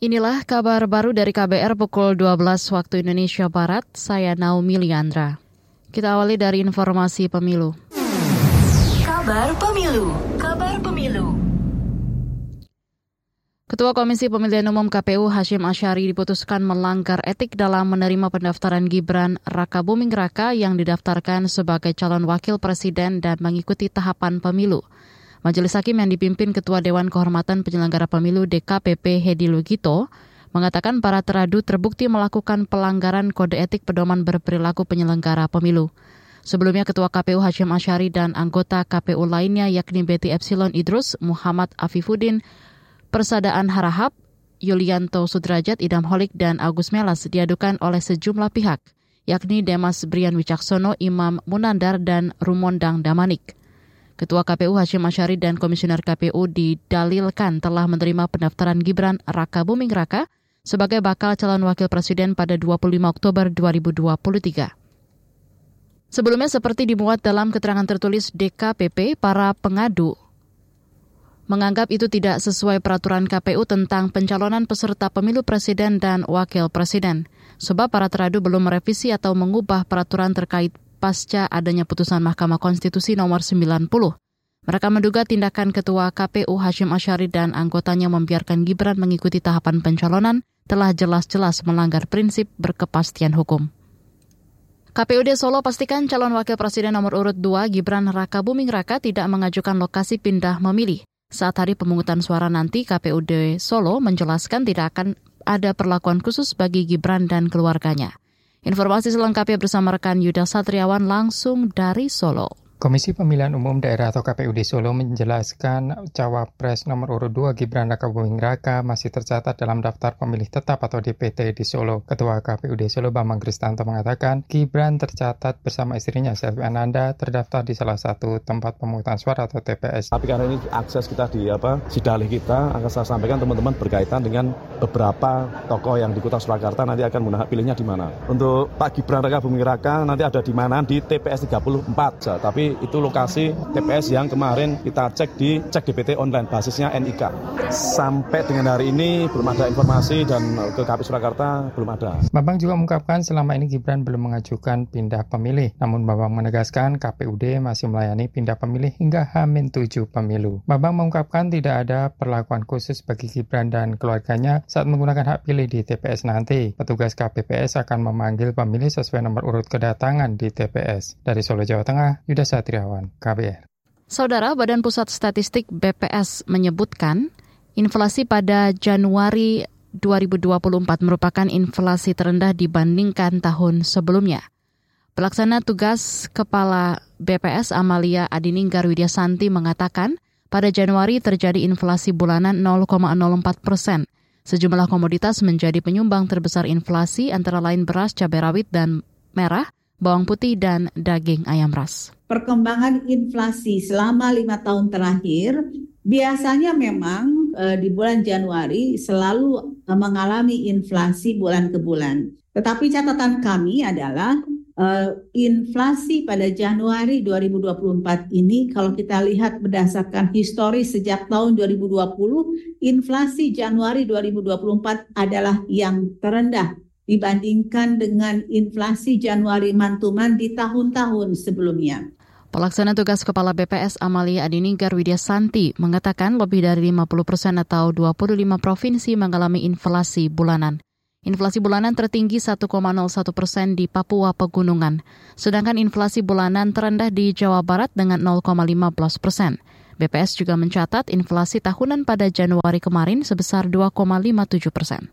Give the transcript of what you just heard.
Inilah kabar baru dari KBR pukul 12 waktu Indonesia Barat. Saya Naomi Liandra. Kita awali dari informasi pemilu. Kabar pemilu. Kabar pemilu. Ketua Komisi Pemilihan Umum KPU Hashim Asyari diputuskan melanggar etik dalam menerima pendaftaran Gibran Raka Buming Raka yang didaftarkan sebagai calon wakil presiden dan mengikuti tahapan pemilu. Majelis Hakim yang dipimpin Ketua Dewan Kehormatan Penyelenggara Pemilu DKPP Hedi Lugito mengatakan para teradu terbukti melakukan pelanggaran kode etik pedoman berperilaku penyelenggara pemilu. Sebelumnya Ketua KPU Hashim Asyari dan anggota KPU lainnya yakni Betty Epsilon Idrus, Muhammad Afifuddin, Persadaan Harahap, Yulianto Sudrajat, Idam Holik, dan Agus Melas diadukan oleh sejumlah pihak, yakni Demas Brian Wicaksono, Imam Munandar, dan Rumondang Damanik. Ketua KPU Hashim Asyari dan Komisioner KPU didalilkan telah menerima pendaftaran Gibran Raka Buming Raka sebagai bakal calon wakil presiden pada 25 Oktober 2023. Sebelumnya seperti dimuat dalam keterangan tertulis DKPP, para pengadu menganggap itu tidak sesuai peraturan KPU tentang pencalonan peserta pemilu presiden dan wakil presiden, sebab para teradu belum merevisi atau mengubah peraturan terkait pasca adanya putusan Mahkamah Konstitusi nomor 90. Mereka menduga tindakan Ketua KPU Hashim Asyari dan anggotanya membiarkan Gibran mengikuti tahapan pencalonan telah jelas-jelas melanggar prinsip berkepastian hukum. KPUD Solo pastikan calon wakil presiden nomor urut 2 Gibran Raka Buming Raka tidak mengajukan lokasi pindah memilih. Saat hari pemungutan suara nanti, KPUD Solo menjelaskan tidak akan ada perlakuan khusus bagi Gibran dan keluarganya. Informasi selengkapnya bersama rekan Yuda Satriawan langsung dari Solo. Komisi Pemilihan Umum Daerah atau KPUD Solo menjelaskan cawapres nomor urut 2 Gibran Raka Buming Raka masih tercatat dalam daftar pemilih tetap atau DPT di Solo. Ketua KPUD Solo Bambang Kristanto mengatakan Gibran tercatat bersama istrinya Selvi Ananda terdaftar di salah satu tempat pemungutan suara atau TPS. Tapi karena ini akses kita di apa sidalih kita akan saya sampaikan teman-teman berkaitan dengan beberapa tokoh yang di Kota Surakarta nanti akan menggunakan pilihnya di mana. Untuk Pak Gibran Raka Buming Raka nanti ada di mana di TPS 34. Tapi itu lokasi TPS yang kemarin kita cek di cek DPT online basisnya NIK. Sampai dengan hari ini belum ada informasi dan ke KPU Surakarta belum ada. Bambang juga mengungkapkan selama ini Gibran belum mengajukan pindah pemilih. Namun Bambang menegaskan KPUD masih melayani pindah pemilih hingga Hamin 7 pemilu. Bambang mengungkapkan tidak ada perlakuan khusus bagi Gibran dan keluarganya saat menggunakan hak pilih di TPS nanti. Petugas KPPS akan memanggil pemilih sesuai nomor urut kedatangan di TPS. Dari Solo, Jawa Tengah, Yuda Satriawan, KBR. Saudara, Badan Pusat Statistik BPS menyebutkan inflasi pada Januari 2024 merupakan inflasi terendah dibandingkan tahun sebelumnya. Pelaksana tugas Kepala BPS Amalia Adininggar Widyasanti mengatakan, pada Januari terjadi inflasi bulanan 0,04 persen. Sejumlah komoditas menjadi penyumbang terbesar inflasi antara lain beras, cabai rawit, dan merah, bawang putih, dan daging ayam ras. Perkembangan inflasi selama lima tahun terakhir biasanya memang e, di bulan Januari selalu e, mengalami inflasi bulan ke bulan. Tetapi catatan kami adalah e, inflasi pada Januari 2024 ini kalau kita lihat berdasarkan historis sejak tahun 2020, inflasi Januari 2024 adalah yang terendah dibandingkan dengan inflasi Januari mantuman di tahun-tahun sebelumnya. Pelaksana tugas Kepala BPS Amalia Adininggar Widyasanti mengatakan lebih dari 50 persen atau 25 provinsi mengalami inflasi bulanan. Inflasi bulanan tertinggi 1,01 persen di Papua Pegunungan, sedangkan inflasi bulanan terendah di Jawa Barat dengan 0,15 persen. BPS juga mencatat inflasi tahunan pada Januari kemarin sebesar 2,57 persen.